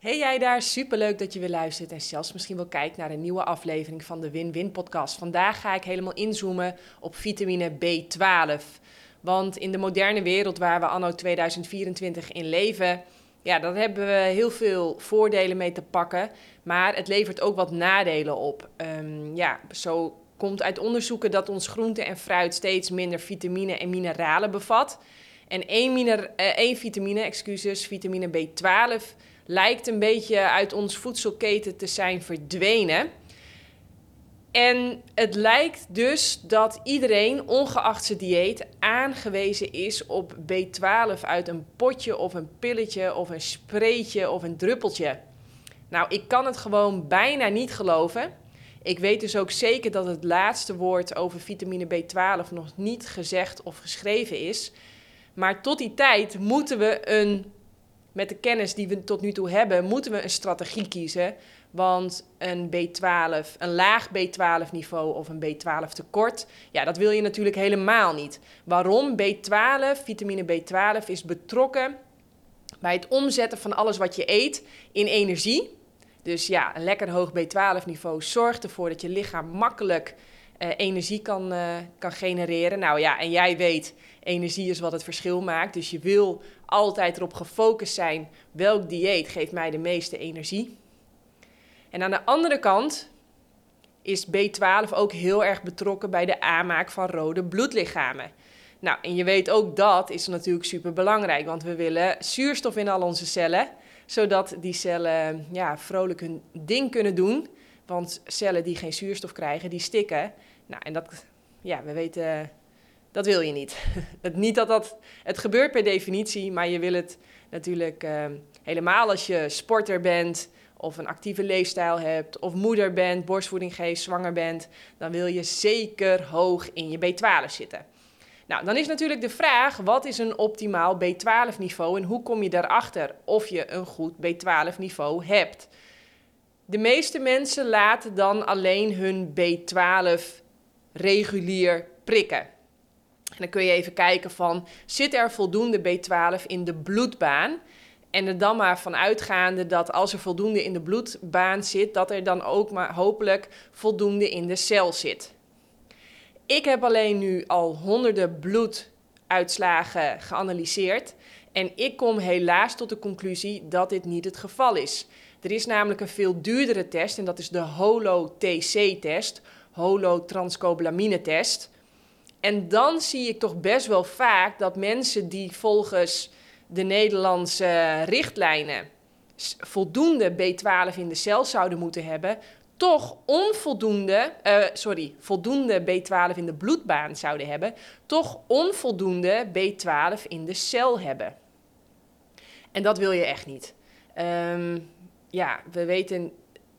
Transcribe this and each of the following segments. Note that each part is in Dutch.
Hey jij daar, superleuk dat je weer luistert en zelfs misschien wel kijkt naar een nieuwe aflevering van de Win-Win podcast. Vandaag ga ik helemaal inzoomen op vitamine B12. Want in de moderne wereld waar we anno 2024 in leven, ja, daar hebben we heel veel voordelen mee te pakken. Maar het levert ook wat nadelen op. Ehm, ja, zo komt uit onderzoeken dat ons groente en fruit steeds minder vitamine en mineralen bevat. En één, miner, eh, één vitamine, excuses, vitamine B12 lijkt een beetje uit ons voedselketen te zijn verdwenen. En het lijkt dus dat iedereen, ongeacht zijn dieet, aangewezen is op B12 uit een potje of een pilletje of een spreetje of een druppeltje. Nou, ik kan het gewoon bijna niet geloven. Ik weet dus ook zeker dat het laatste woord over vitamine B12 nog niet gezegd of geschreven is. Maar tot die tijd moeten we een met de kennis die we tot nu toe hebben, moeten we een strategie kiezen. Want een B12, een laag B12 niveau of een B12 tekort, ja, dat wil je natuurlijk helemaal niet. Waarom? B12, vitamine B12 is betrokken bij het omzetten van alles wat je eet in energie. Dus ja, een lekker hoog B12 niveau zorgt ervoor dat je lichaam makkelijk uh, energie kan, uh, kan genereren. Nou ja, en jij weet, energie is wat het verschil maakt. Dus je wil altijd erop gefocust zijn welk dieet geeft mij de meeste energie. En aan de andere kant is B12 ook heel erg betrokken bij de aanmaak van rode bloedlichamen. Nou, en je weet ook dat is natuurlijk super belangrijk, want we willen zuurstof in al onze cellen, zodat die cellen ja, vrolijk hun ding kunnen doen. Want cellen die geen zuurstof krijgen, die stikken. Nou, en dat, ja, we weten dat wil je niet. het, niet dat dat, het gebeurt per definitie, maar je wil het natuurlijk uh, helemaal als je sporter bent of een actieve leefstijl hebt of moeder bent, borstvoeding geeft, zwanger bent, dan wil je zeker hoog in je B12 zitten. Nou, dan is natuurlijk de vraag, wat is een optimaal B12 niveau en hoe kom je daarachter of je een goed B12 niveau hebt? De meeste mensen laten dan alleen hun B12 regulier prikken. En dan kun je even kijken van, zit er voldoende B12 in de bloedbaan? En er dan maar van uitgaande dat als er voldoende in de bloedbaan zit, dat er dan ook maar hopelijk voldoende in de cel zit. Ik heb alleen nu al honderden bloeduitslagen geanalyseerd. En ik kom helaas tot de conclusie dat dit niet het geval is. Er is namelijk een veel duurdere test en dat is de HOLO-TC-test, holo-transcobalamine-test. En dan zie ik toch best wel vaak dat mensen die volgens de Nederlandse richtlijnen voldoende B12 in de cel zouden moeten hebben, toch onvoldoende, uh, sorry, voldoende B12 in de bloedbaan zouden hebben, toch onvoldoende B12 in de cel hebben. En dat wil je echt niet. Um, ja, we weten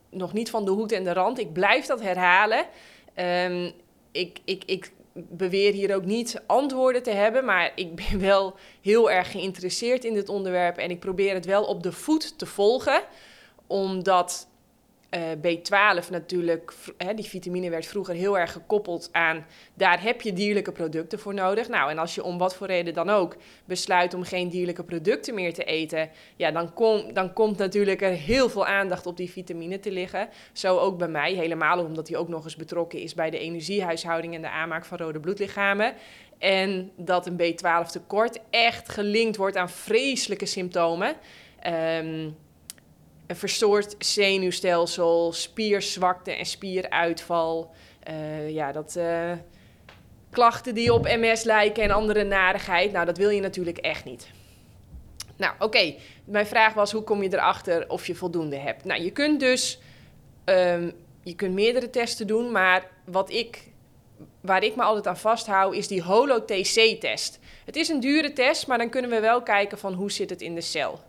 nog niet van de hoed en de rand. Ik blijf dat herhalen. Um, ik, ik, ik beweer hier ook niet antwoorden te hebben, maar ik ben wel heel erg geïnteresseerd in dit onderwerp en ik probeer het wel op de voet te volgen, omdat uh, B12 natuurlijk, hè, die vitamine werd vroeger heel erg gekoppeld aan, daar heb je dierlijke producten voor nodig. Nou, en als je om wat voor reden dan ook besluit om geen dierlijke producten meer te eten, ja, dan, kom, dan komt natuurlijk er heel veel aandacht op die vitamine te liggen. Zo ook bij mij, helemaal omdat hij ook nog eens betrokken is bij de energiehuishouding en de aanmaak van rode bloedlichamen. En dat een B12 tekort echt gelinkt wordt aan vreselijke symptomen. Um, een verstoord zenuwstelsel, spierzwakte en spieruitval. Uh, ja, dat uh, klachten die op MS lijken en andere narigheid. Nou, dat wil je natuurlijk echt niet. Nou, oké. Mijn vraag was, hoe kom je erachter of je voldoende hebt? Nou, je kunt dus... Um, je kunt meerdere testen doen, maar wat ik, waar ik me altijd aan vasthoud, is die Holo-TC-test. Het is een dure test, maar dan kunnen we wel kijken van hoe zit het in de cel.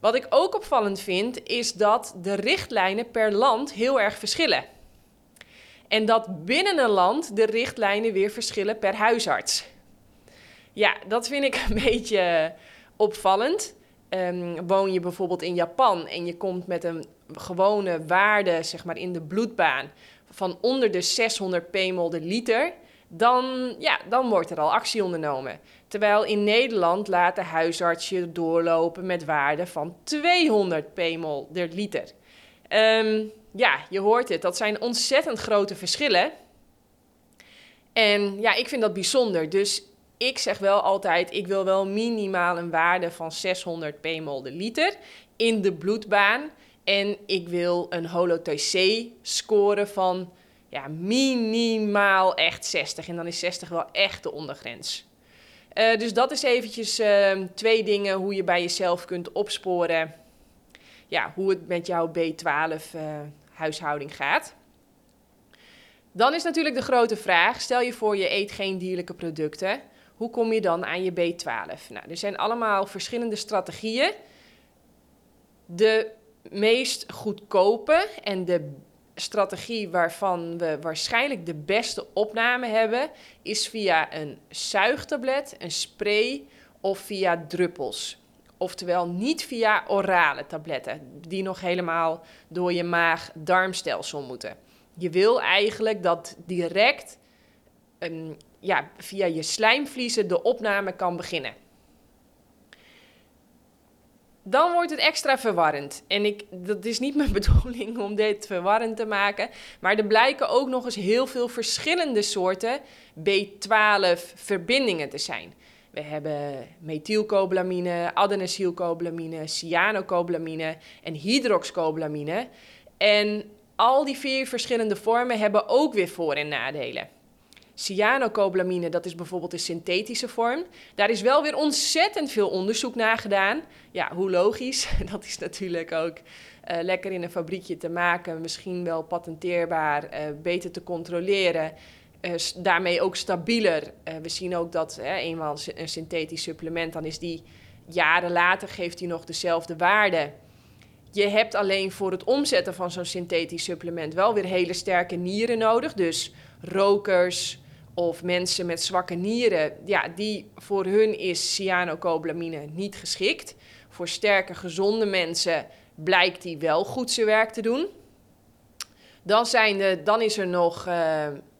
Wat ik ook opvallend vind, is dat de richtlijnen per land heel erg verschillen. En dat binnen een land de richtlijnen weer verschillen per huisarts. Ja, dat vind ik een beetje opvallend. Um, woon je bijvoorbeeld in Japan en je komt met een gewone waarde zeg maar, in de bloedbaan van onder de 600 pmol de liter, dan, ja, dan wordt er al actie ondernomen. Terwijl in Nederland laat de huisarts je doorlopen met waarden van 200 pmol per liter. Ehm, ja, je hoort het, dat zijn ontzettend grote verschillen. En ja, ik vind dat bijzonder. Dus ik zeg wel altijd, ik wil wel minimaal een waarde van 600 pmol de liter in de bloedbaan. En ik wil een holo-TC scoren van ja, minimaal echt 60. En dan is 60 wel echt de ondergrens. Uh, dus dat is eventjes uh, twee dingen hoe je bij jezelf kunt opsporen ja, hoe het met jouw B12-huishouding uh, gaat. Dan is natuurlijk de grote vraag: stel je voor je eet geen dierlijke producten. Hoe kom je dan aan je B12? Nou, er zijn allemaal verschillende strategieën. De meest goedkope en de strategie waarvan we waarschijnlijk de beste opname hebben, is via een zuigtablet, een spray of via druppels. Oftewel niet via orale tabletten, die nog helemaal door je maag-darmstelsel moeten. Je wil eigenlijk dat direct um, ja, via je slijmvliezen de opname kan beginnen. Dan wordt het extra verwarrend. En ik, dat is niet mijn bedoeling om dit verwarrend te maken. Maar er blijken ook nog eens heel veel verschillende soorten B12-verbindingen te zijn. We hebben methylcobalamine, adenosylcobalamine, cyanocobalamine en hydroxcobalamine. En al die vier verschillende vormen hebben ook weer voor- en nadelen. Cyanocobalamine, dat is bijvoorbeeld de synthetische vorm. Daar is wel weer ontzettend veel onderzoek naar gedaan. Ja, hoe logisch. Dat is natuurlijk ook uh, lekker in een fabriekje te maken, misschien wel patenteerbaar, uh, beter te controleren. Uh, daarmee ook stabieler. We zien ook dat eenmaal een synthetisch supplement, dan is die jaren later geeft die nog dezelfde waarde. Je hebt alleen voor het omzetten van zo'n synthetisch supplement wel weer hele sterke nieren nodig. Dus rokers of mensen met zwakke nieren, ja, die voor hun is cyanocobalamine niet geschikt. Voor sterke, gezonde mensen blijkt die wel goed zijn werk te doen. Dan, zijn de, dan is er nog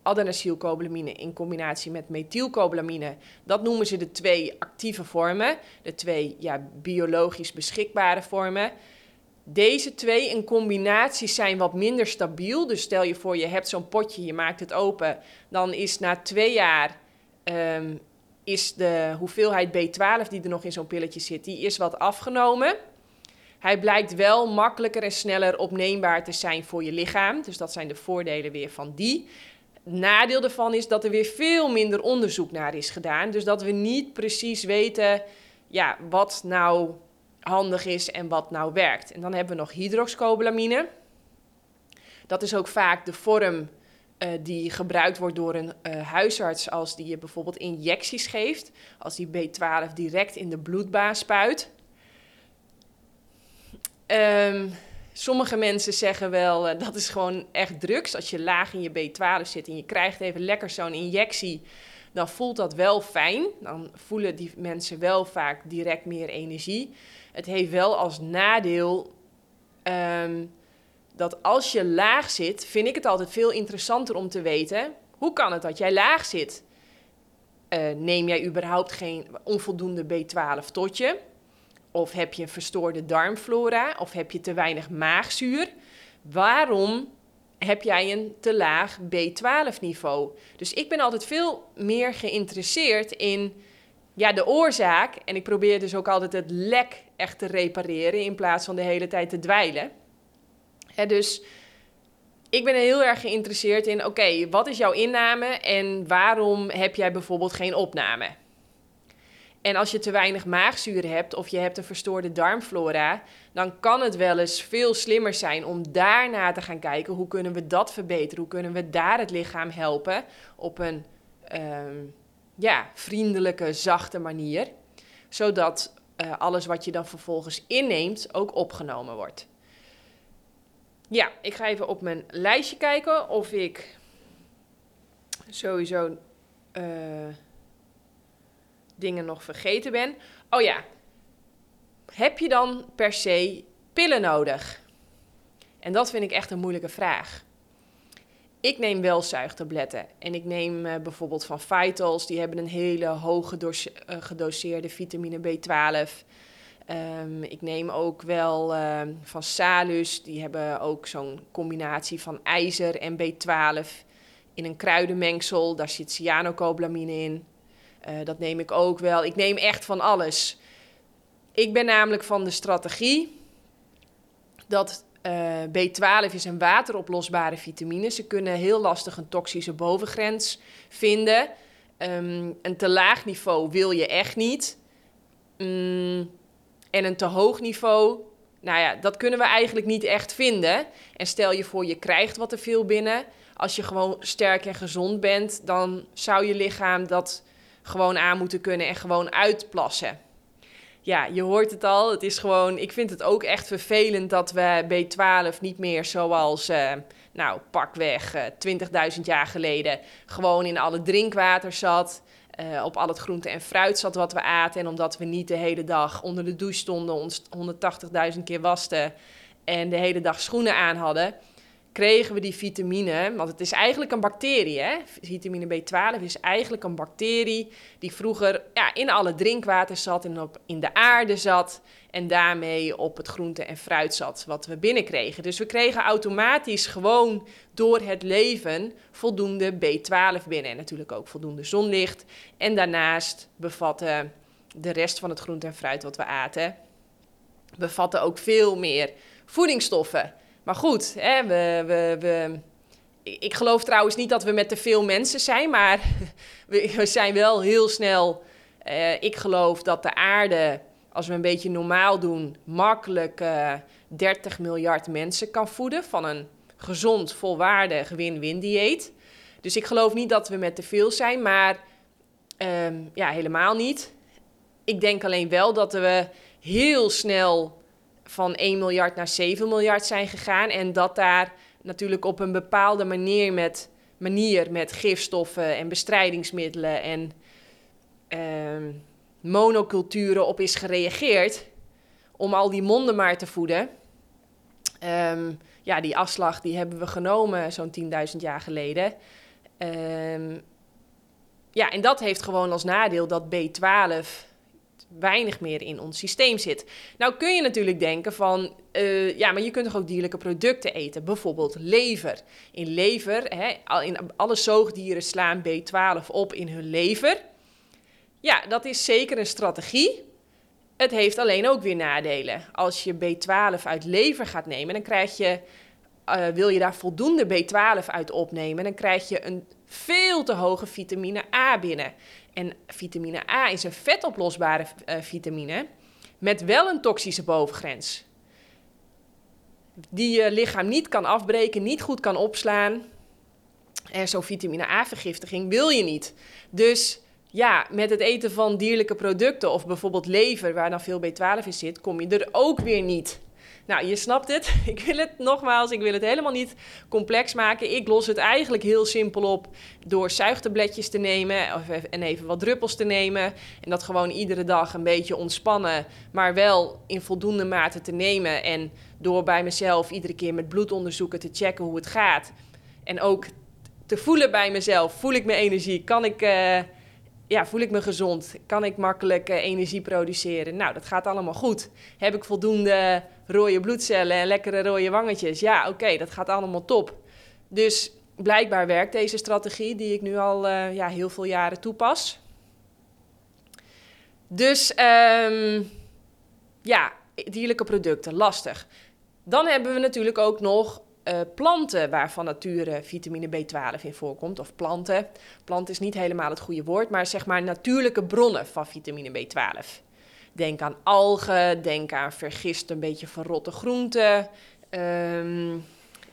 adenosylcobalamine in combinatie met methylcobalamine. Dat noemen ze de twee actieve vormen, de twee ja, biologisch beschikbare vormen. Deze twee in combinatie zijn wat minder stabiel. Dus stel je voor, je hebt zo'n potje, je maakt het open. Dan is na twee jaar um, is de hoeveelheid B12 die er nog in zo'n pilletje zit, die is wat afgenomen. Hij blijkt wel makkelijker en sneller opneembaar te zijn voor je lichaam. Dus dat zijn de voordelen weer van die nadeel daarvan is dat er weer veel minder onderzoek naar is gedaan. Dus dat we niet precies weten ja, wat nou handig is en wat nou werkt. En dan hebben we nog hydroxcobalamine. Dat is ook vaak de vorm uh, die gebruikt wordt door een uh, huisarts als die je bijvoorbeeld injecties geeft. Als die B12 direct in de bloedbaan spuit. Um, Sommige mensen zeggen wel, uh, dat is gewoon echt drugs. Als je laag in je B12 zit en je krijgt even lekker zo'n injectie, dan voelt dat wel fijn. Dan voelen die mensen wel vaak direct meer energie. Het heeft wel als nadeel um, dat als je laag zit, vind ik het altijd veel interessanter om te weten, hoe kan het dat jij laag zit? Uh, neem jij überhaupt geen onvoldoende B12 tot je? Of heb je een verstoorde darmflora? Of heb je te weinig maagzuur? Waarom heb jij een te laag B12-niveau? Dus ik ben altijd veel meer geïnteresseerd in ja, de oorzaak. En ik probeer dus ook altijd het lek echt te repareren in plaats van de hele tijd te dweilen. Hè, dus ik ben heel erg geïnteresseerd in, oké, wat is jouw inname en waarom heb jij bijvoorbeeld geen opname? En als je te weinig maagzuur hebt of je hebt een verstoorde darmflora, dan kan het wel eens veel slimmer zijn om daarna te gaan kijken hoe kunnen we dat verbeteren, hoe kunnen we daar het lichaam helpen op een um, ja, vriendelijke, zachte manier, zodat uh, alles wat je dan vervolgens inneemt ook opgenomen wordt. Ja, ik ga even op mijn lijstje kijken of ik sowieso. Uh, dingen nog vergeten ben. Oh ja, heb je dan per se pillen nodig? En dat vind ik echt een moeilijke vraag. Ik neem wel zuigtabletten. En ik neem uh, bijvoorbeeld van Vitals, die hebben een hele hoge uh, gedoseerde vitamine B12. Um, ik neem ook wel uh, van Salus, die hebben ook zo'n combinatie van ijzer en B12 in een kruidenmengsel. Daar zit cyanocoblamine in. Uh, dat neem ik ook wel. Ik neem echt van alles. Ik ben namelijk van de strategie dat uh, B12 is een wateroplosbare vitamine. Ze kunnen heel lastig een toxische bovengrens vinden. Um, een te laag niveau wil je echt niet. Mm, en een te hoog niveau, nou ja, dat kunnen we eigenlijk niet echt vinden. En stel je voor, je krijgt wat te veel binnen. Als je gewoon sterk en gezond bent, dan zou je lichaam dat gewoon aan moeten kunnen en gewoon uitplassen ja, je hoort het al. Het is gewoon, ik vind het ook echt vervelend dat we B12 niet meer zoals, uh, nou, pakweg uh, 20.000 jaar geleden, gewoon in alle drinkwater zat. Uh, op al het groente en fruit zat wat we aten. En omdat we niet de hele dag onder de douche stonden, ons 180.000 keer wasten en de hele dag schoenen aan hadden, kregen we die vitamine, want het is eigenlijk een bacterie, hè? Vitamine B12 is eigenlijk een bacterie die vroeger ja, in alle drinkwater zat en op, in de aarde zat en daarmee op het groente en fruit zat wat we binnenkregen. Dus we kregen automatisch gewoon door het leven voldoende B12 binnen en natuurlijk ook voldoende zonlicht. En daarnaast bevatte de rest van het groente en fruit wat we aten, bevatte ook veel meer voedingsstoffen. Maar goed, hè, we, we, we, ik geloof trouwens niet dat we met te veel mensen zijn, maar we, zijn wel heel snel. Uh, ik geloof dat de aarde, als we een beetje normaal doen, makkelijk uh, eh, 30 miljard mensen kan voeden van een gezond, volwaardig win-win dieet. Dus ik geloof niet dat we met te veel zijn, maar um, ja, helemaal niet. Ik denk alleen wel dat we heel snel van 1 miljard naar 7 miljard zijn gegaan. En dat daar natuurlijk op een bepaalde manier met, manier met gifstoffen en bestrijdingsmiddelen en uh, monoculturen op is gereageerd. Om al die monden maar te voeden. Um, ja, die afslag die hebben we genomen zo'n 10.000 jaar geleden. Um, ja, en dat heeft gewoon als nadeel dat B12 weinig meer in ons systeem zit. Nou kun je natuurlijk denken van, uh, ja, maar je kunt toch ook dierlijke producten eten, bijvoorbeeld lever. In lever, hè, in alle zoogdieren slaan B12 op in hun lever. Ja, dat is zeker een strategie. Het heeft alleen ook weer nadelen. Als je B12 uit lever gaat nemen, dan krijg je, uh, wil je daar voldoende B12 uit opnemen, dan krijg je een veel te hoge vitamine A binnen. En vitamine A is een vetoplosbare uh, vitamine met wel een toxische bovengrens. Die je lichaam niet kan afbreken, niet goed kan opslaan. En zo'n vitamine A-vergiftiging wil je niet. Dus ja, met het eten van dierlijke producten of bijvoorbeeld lever, waar dan veel B12 in zit, kom je er ook weer niet. Nou, je snapt het. Ik wil het nogmaals, ik wil het helemaal niet complex maken. Ik los het eigenlijk heel simpel op door zuigtabletjes te nemen en even wat druppels te nemen. En dat gewoon iedere dag een beetje ontspannen, maar wel in voldoende mate te nemen. En door bij mezelf iedere keer met bloedonderzoeken te checken hoe het gaat. En ook te voelen bij mezelf. Voel ik mijn energie? Kan ik... Uh, ja, voel ik me gezond? Kan ik makkelijk uh, energie produceren? Nou, dat gaat allemaal goed. Heb ik voldoende rode bloedcellen en lekkere rode wangetjes? Ja, oké, dat gaat allemaal top. Dus blijkbaar werkt deze strategie die ik nu al uh, ja, heel veel jaren toepas. Dus um, ja, dierlijke producten, lastig. Dan hebben we natuurlijk ook nog uh, planten waarvan nature vitamine B12 in voorkomt. Of planten. Plant is niet helemaal het goede woord, maar zeg maar natuurlijke bronnen van vitamine B12. Denk aan algen, denk aan vergist een beetje verrotte groenten. Um,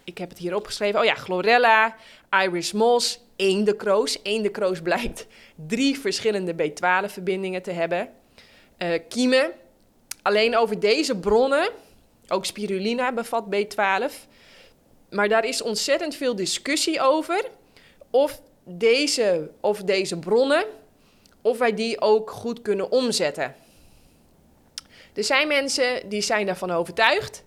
ik heb het hier opgeschreven. Oh ja, chlorella, iris moss, eendekroos. Eendekroos blijkt drie verschillende B12-verbindingen te hebben. Uh, kiemen. Alleen over deze bronnen, ook spirulina bevat B12. Maar daar is ontzettend veel discussie over of deze, of deze bronnen, of wij die ook goed kunnen omzetten. Er zijn mensen die zijn daarvan overtuigd.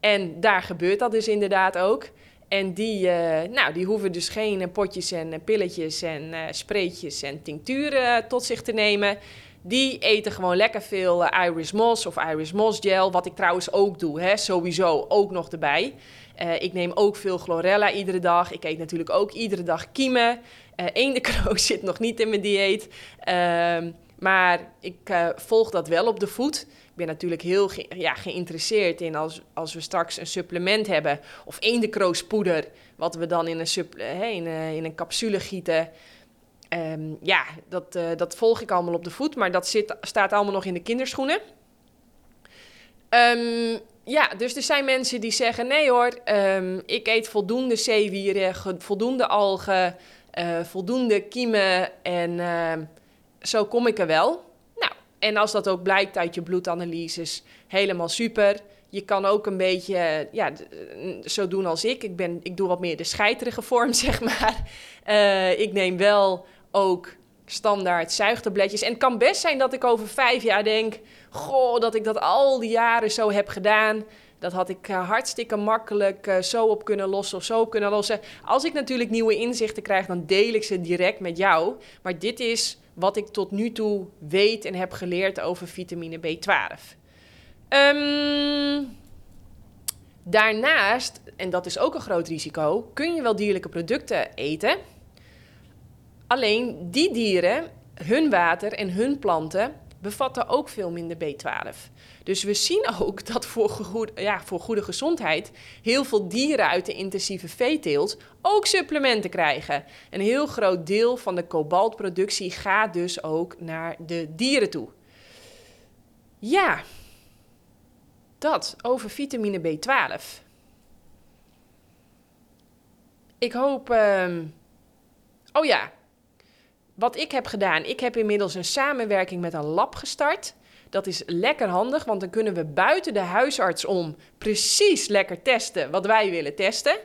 En daar gebeurt dat dus inderdaad ook. En die, eh, nou, die hoeven dus geen potjes en pilletjes en uh, spreetjes en tincturen tot zich te nemen. Die eten gewoon lekker veel Iris Moss of Iris Moss gel. Wat ik trouwens ook doe, hè, sowieso ook nog erbij. ik neem ook veel chlorella iedere dag. Ik eet natuurlijk ook iedere dag kiemen. Uh, eendekroos zit nog niet in mijn dieet. Ehm, maar ik volg dat wel op de voet. Ik ben natuurlijk heel ja, geïnteresseerd in als, als we straks een supplement hebben of eendekroospoeder, wat we dan in een, supp, in, een, capsule gieten. Ehm, ja, dat, uh, dat volg ik allemaal op de voet, maar dat zit, staat allemaal nog in de kinderschoenen. Um, ja, dus er zijn mensen die zeggen: nee hoor, um, ik eet voldoende zeewieren, voldoende algen, voldoende kiemen en zo kom ik er wel. En als dat ook blijkt uit je bloedanalyses, helemaal super. Je kan ook een beetje ja, zo doen als ik. Ik, ben, ik doe wat meer de scheiterige vorm, zeg maar. Uh, ik neem wel ook standaard zuigtabletjes. En het kan best zijn dat ik over vijf jaar denk... goh, dat ik dat al die jaren zo heb gedaan... Dat had ik hartstikke makkelijk zo op kunnen lossen of zo kunnen lossen. Als ik natuurlijk nieuwe inzichten krijg, dan deel ik ze direct met jou. Maar dit is wat ik tot nu toe weet en heb geleerd over vitamine B12. Ehm, daarnaast, en dat is ook een groot risico, kun je wel dierlijke producten eten. Alleen die dieren, hun water en hun planten bevatten ook veel minder B12. Dus we zien ook dat voor, goede, ja, voor goede gezondheid heel veel dieren uit de intensieve veeteelt ook supplementen krijgen. Een heel groot deel van de kobaltproductie gaat dus ook naar de dieren toe. Ja, dat over vitamine B12. Ik hoop. Uh... Oh ja, wat ik heb gedaan, ik heb inmiddels een samenwerking met een lab gestart. Dat is lekker handig, want dan kunnen we buiten de huisarts om precies lekker testen wat wij willen testen.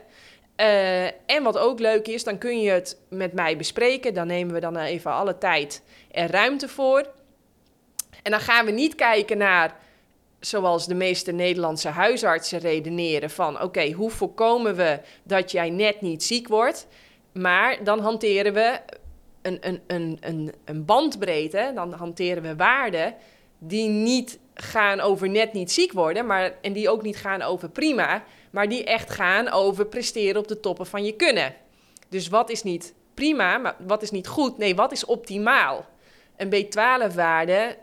Uh, en wat ook leuk is, dan kun je het met mij bespreken. Dan nemen we dan even alle tijd en ruimte voor. En dan gaan we niet kijken naar, zoals de meeste Nederlandse huisartsen redeneren, van oké, hoe voorkomen we dat jij net niet ziek wordt? Maar dan hanteren we een, een, een, een, een bandbreedte, dan hanteren we waarden die niet gaan over net niet ziek worden, maar, en die ook niet gaan over prima, maar die echt gaan over presteren op de toppen van je kunnen. Dus wat is niet prima, maar wat is niet goed? Nee, wat is optimaal? Een B12-waarde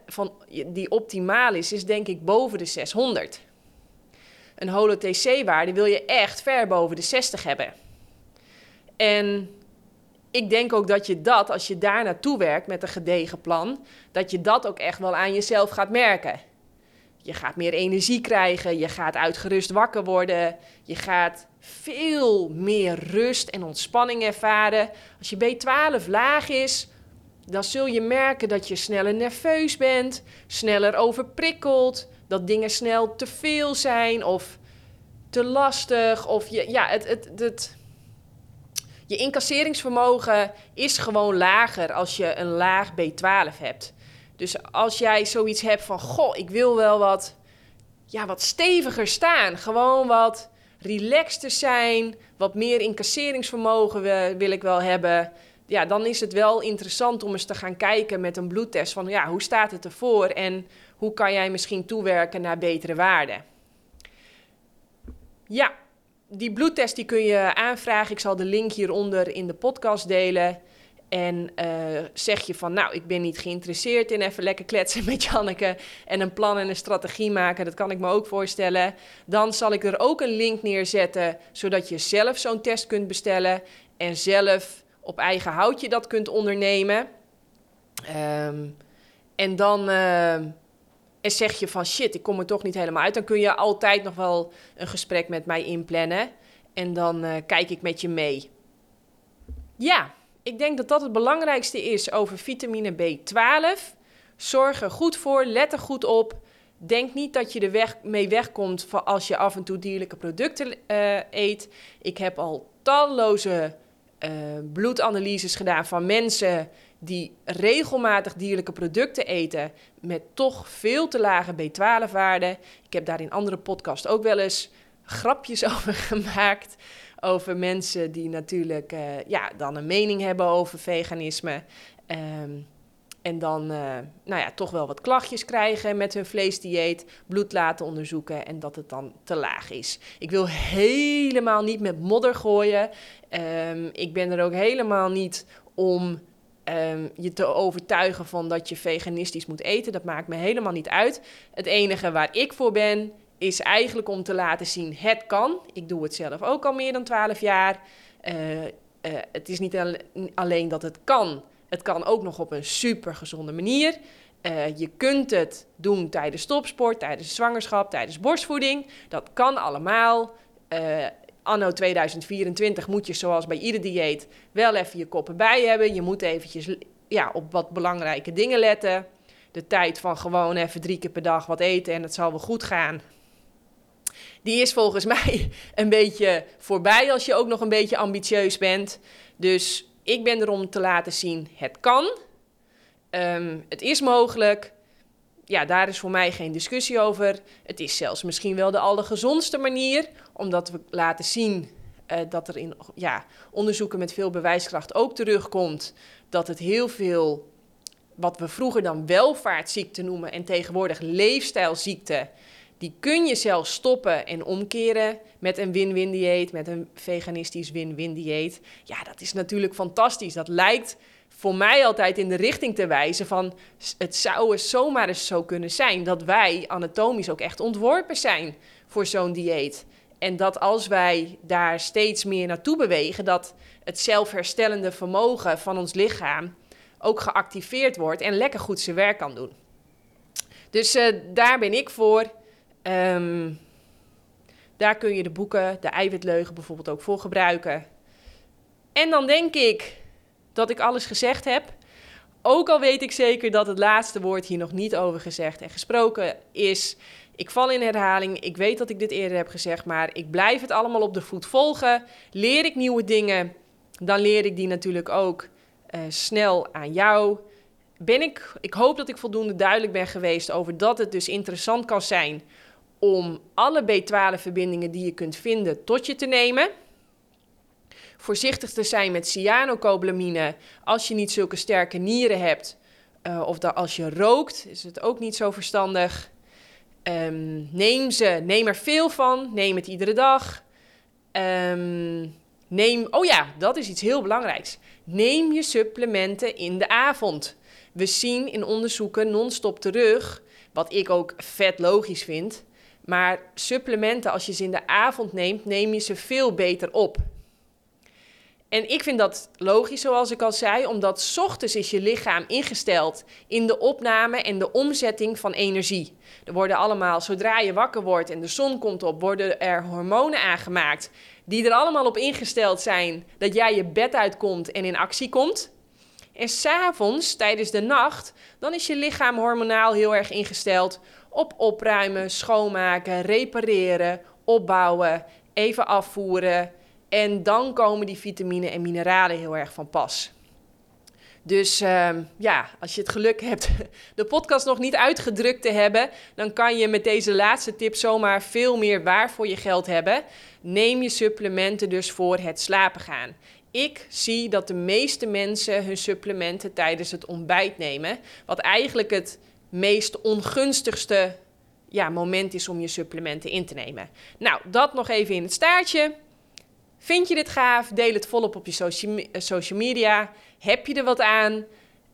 die optimaal is, is denk ik boven de 600. Een holo-TC-waarde wil je echt ver boven de 60 hebben. En ik denk ook dat je dat, als je daar naartoe werkt met een gedegen plan, dat je dat ook echt wel aan jezelf gaat merken. Je gaat meer energie krijgen, je gaat uitgerust wakker worden, je gaat veel meer rust en ontspanning ervaren. Als je B12 laag is, dan zul je merken dat je sneller nerveus bent, sneller overprikkeld, dat dingen snel te veel zijn of te lastig. Of je, ja, het, het, het, je incasseringsvermogen is gewoon lager als je een laag B12 hebt. Dus als jij zoiets hebt van, goh, ik wil wel wat, ja, wat steviger staan. Gewoon wat relaxter zijn, wat meer incasseringsvermogen wil ik wel hebben. Ja, dan is het wel interessant om eens te gaan kijken met een bloedtest van, ja, hoe staat het ervoor en hoe kan jij misschien toewerken naar betere waarden. Ja, die bloedtest die kun je aanvragen. Ik zal de link hieronder in de podcast delen. En uh, zeg je van, nou, ik ben niet geïnteresseerd in even lekker kletsen met Janneke en een plan en een strategie maken, dat kan ik me ook voorstellen. Dan zal ik er ook een link neerzetten, zodat je zelf zo'n test kunt bestellen en zelf op eigen houtje dat kunt ondernemen. Um, en dan, uh, en zeg je van shit, ik kom er toch niet helemaal uit, dan kun je altijd nog wel een gesprek met mij inplannen. En dan uh, kijk ik met je mee. Ja, ik denk dat dat het belangrijkste is over vitamine B12. Zorg er goed voor, let er goed op. Denk niet dat je er weg, mee wegkomt als je af en toe dierlijke producten uh, eet. Ik heb al talloze uh, bloedanalyses gedaan van mensen die regelmatig dierlijke producten eten met toch veel te lage B12-waarden. Ik heb daar in andere podcasts ook wel eens grapjes over gemaakt. over mensen die natuurlijk eh, ja, dan een mening hebben over veganisme. Ehm, en dan uh, nou ja, toch wel wat klachtjes krijgen met hun vleesdieet, bloed laten onderzoeken en dat het dan te laag is. Ik wil helemaal niet met modder gooien. Um, ik ben er ook helemaal niet om um, je te overtuigen van dat je veganistisch moet eten. Dat maakt me helemaal niet uit. Het enige waar ik voor ben, is eigenlijk om te laten zien: het kan. Ik doe het zelf ook al meer dan 12 jaar. Uh, uh, het is niet alleen dat het kan, het kan ook nog op een super gezonde manier. Uh, je kunt het doen tijdens topsport, tijdens zwangerschap, tijdens borstvoeding. Dat kan allemaal. Anno 2024 moet je zoals bij ieder dieet wel even je koppen bij hebben. Je moet eventjes ja, op wat belangrijke dingen letten. De tijd van gewoon even drie keer per dag wat eten en het zal wel goed gaan. Die is volgens mij een beetje voorbij als je ook nog een beetje ambitieus bent. Dus ik ben er om te laten zien, het kan. Um, het is mogelijk. Ja, daar is voor mij geen discussie over. Het is zelfs misschien wel de allergezondste manier, omdat we laten zien uh, dat er in ja, onderzoeken met veel bewijskracht ook terugkomt dat het heel veel, wat we vroeger dan welvaartsziekte noemen en tegenwoordig leefstijlziekte, die kun je zelf stoppen en omkeren met een win-win dieet, met een veganistisch win-win dieet. Ja, dat is natuurlijk fantastisch. Dat lijkt voor mij altijd in de richting te wijzen van het zou zomaar eens zo kunnen zijn dat wij anatomisch ook echt ontworpen zijn voor zo'n dieet. En dat als wij daar steeds meer naartoe bewegen, dat het zelfherstellende vermogen van ons lichaam ook geactiveerd wordt en lekker goed zijn werk kan doen. Dus uh, daar ben ik voor. Um, daar kun je de boeken, de eiwitleugen bijvoorbeeld ook voor gebruiken. En dan denk ik dat ik alles gezegd heb. Ook al weet ik zeker dat het laatste woord hier nog niet over gezegd en gesproken is. Ik val in herhaling. Ik weet dat ik dit eerder heb gezegd, maar ik blijf het allemaal op de voet volgen. Leer ik nieuwe dingen, dan leer ik die natuurlijk ook uh, snel aan jou. Ben ik, ik hoop dat ik voldoende duidelijk ben geweest over dat het dus interessant kan zijn om alle B12-verbindingen die je kunt vinden tot je te nemen. Voorzichtig te zijn met cyanocoblamine als je niet zulke sterke nieren hebt. Uh, of dat als je rookt, is het ook niet zo verstandig. Um, neem ze, neem er veel van, neem het iedere dag. Um, neem, oh ja, dat is iets heel belangrijks. Neem je supplementen in de avond. We zien in onderzoeken non-stop terug, wat ik ook vet logisch vind, maar supplementen, als je ze in de avond neemt, neem je ze veel beter op. En ik vind dat logisch, zoals ik al zei, omdat s ochtends is je lichaam ingesteld in de opname en de omzetting van energie. Er worden allemaal, zodra je wakker wordt en de zon komt op, worden er hormonen aangemaakt die er allemaal op ingesteld zijn dat jij je bed uitkomt en in actie komt. En s'avonds, tijdens de nacht, dan is je lichaam hormonaal heel erg ingesteld op opruimen, schoonmaken, repareren, opbouwen, even afvoeren. En dan komen die vitamine en mineralen heel erg van pas. Dus uh, ja, als je het geluk hebt de podcast nog niet uitgedrukt te hebben, dan kan je met deze laatste tip zomaar veel meer waar voor je geld hebben. Neem je supplementen dus voor het slapen gaan. Ik zie dat de meeste mensen hun supplementen tijdens het ontbijt nemen, wat eigenlijk het meest ongunstigste ja, moment is om je supplementen in te nemen. Nou, dat nog even in het staartje. Vind je dit gaaf? Deel het volop op je social, eh, social media. Heb je er wat aan?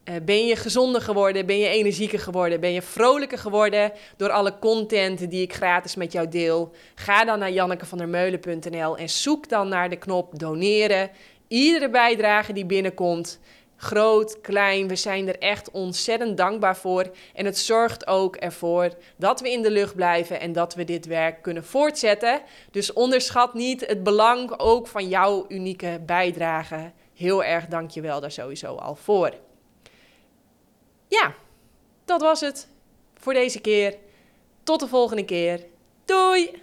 Uh, ben je gezonder geworden? Ben je energieker geworden? Ben je vrolijker geworden door alle content die ik gratis met jou deel? Ga dan naar jannekevandermeulen.nl en zoek dan naar de knop doneren. Iedere bijdrage die binnenkomt, groot, klein. We zijn er echt ontzettend dankbaar voor. En het zorgt ook ervoor dat we in de lucht blijven en dat we dit werk kunnen voortzetten. Dus onderschat niet het belang ook van jouw unieke bijdrage. Heel erg dank je wel daar sowieso al voor. Ja, dat was het voor deze keer. Tot de volgende keer. Doei!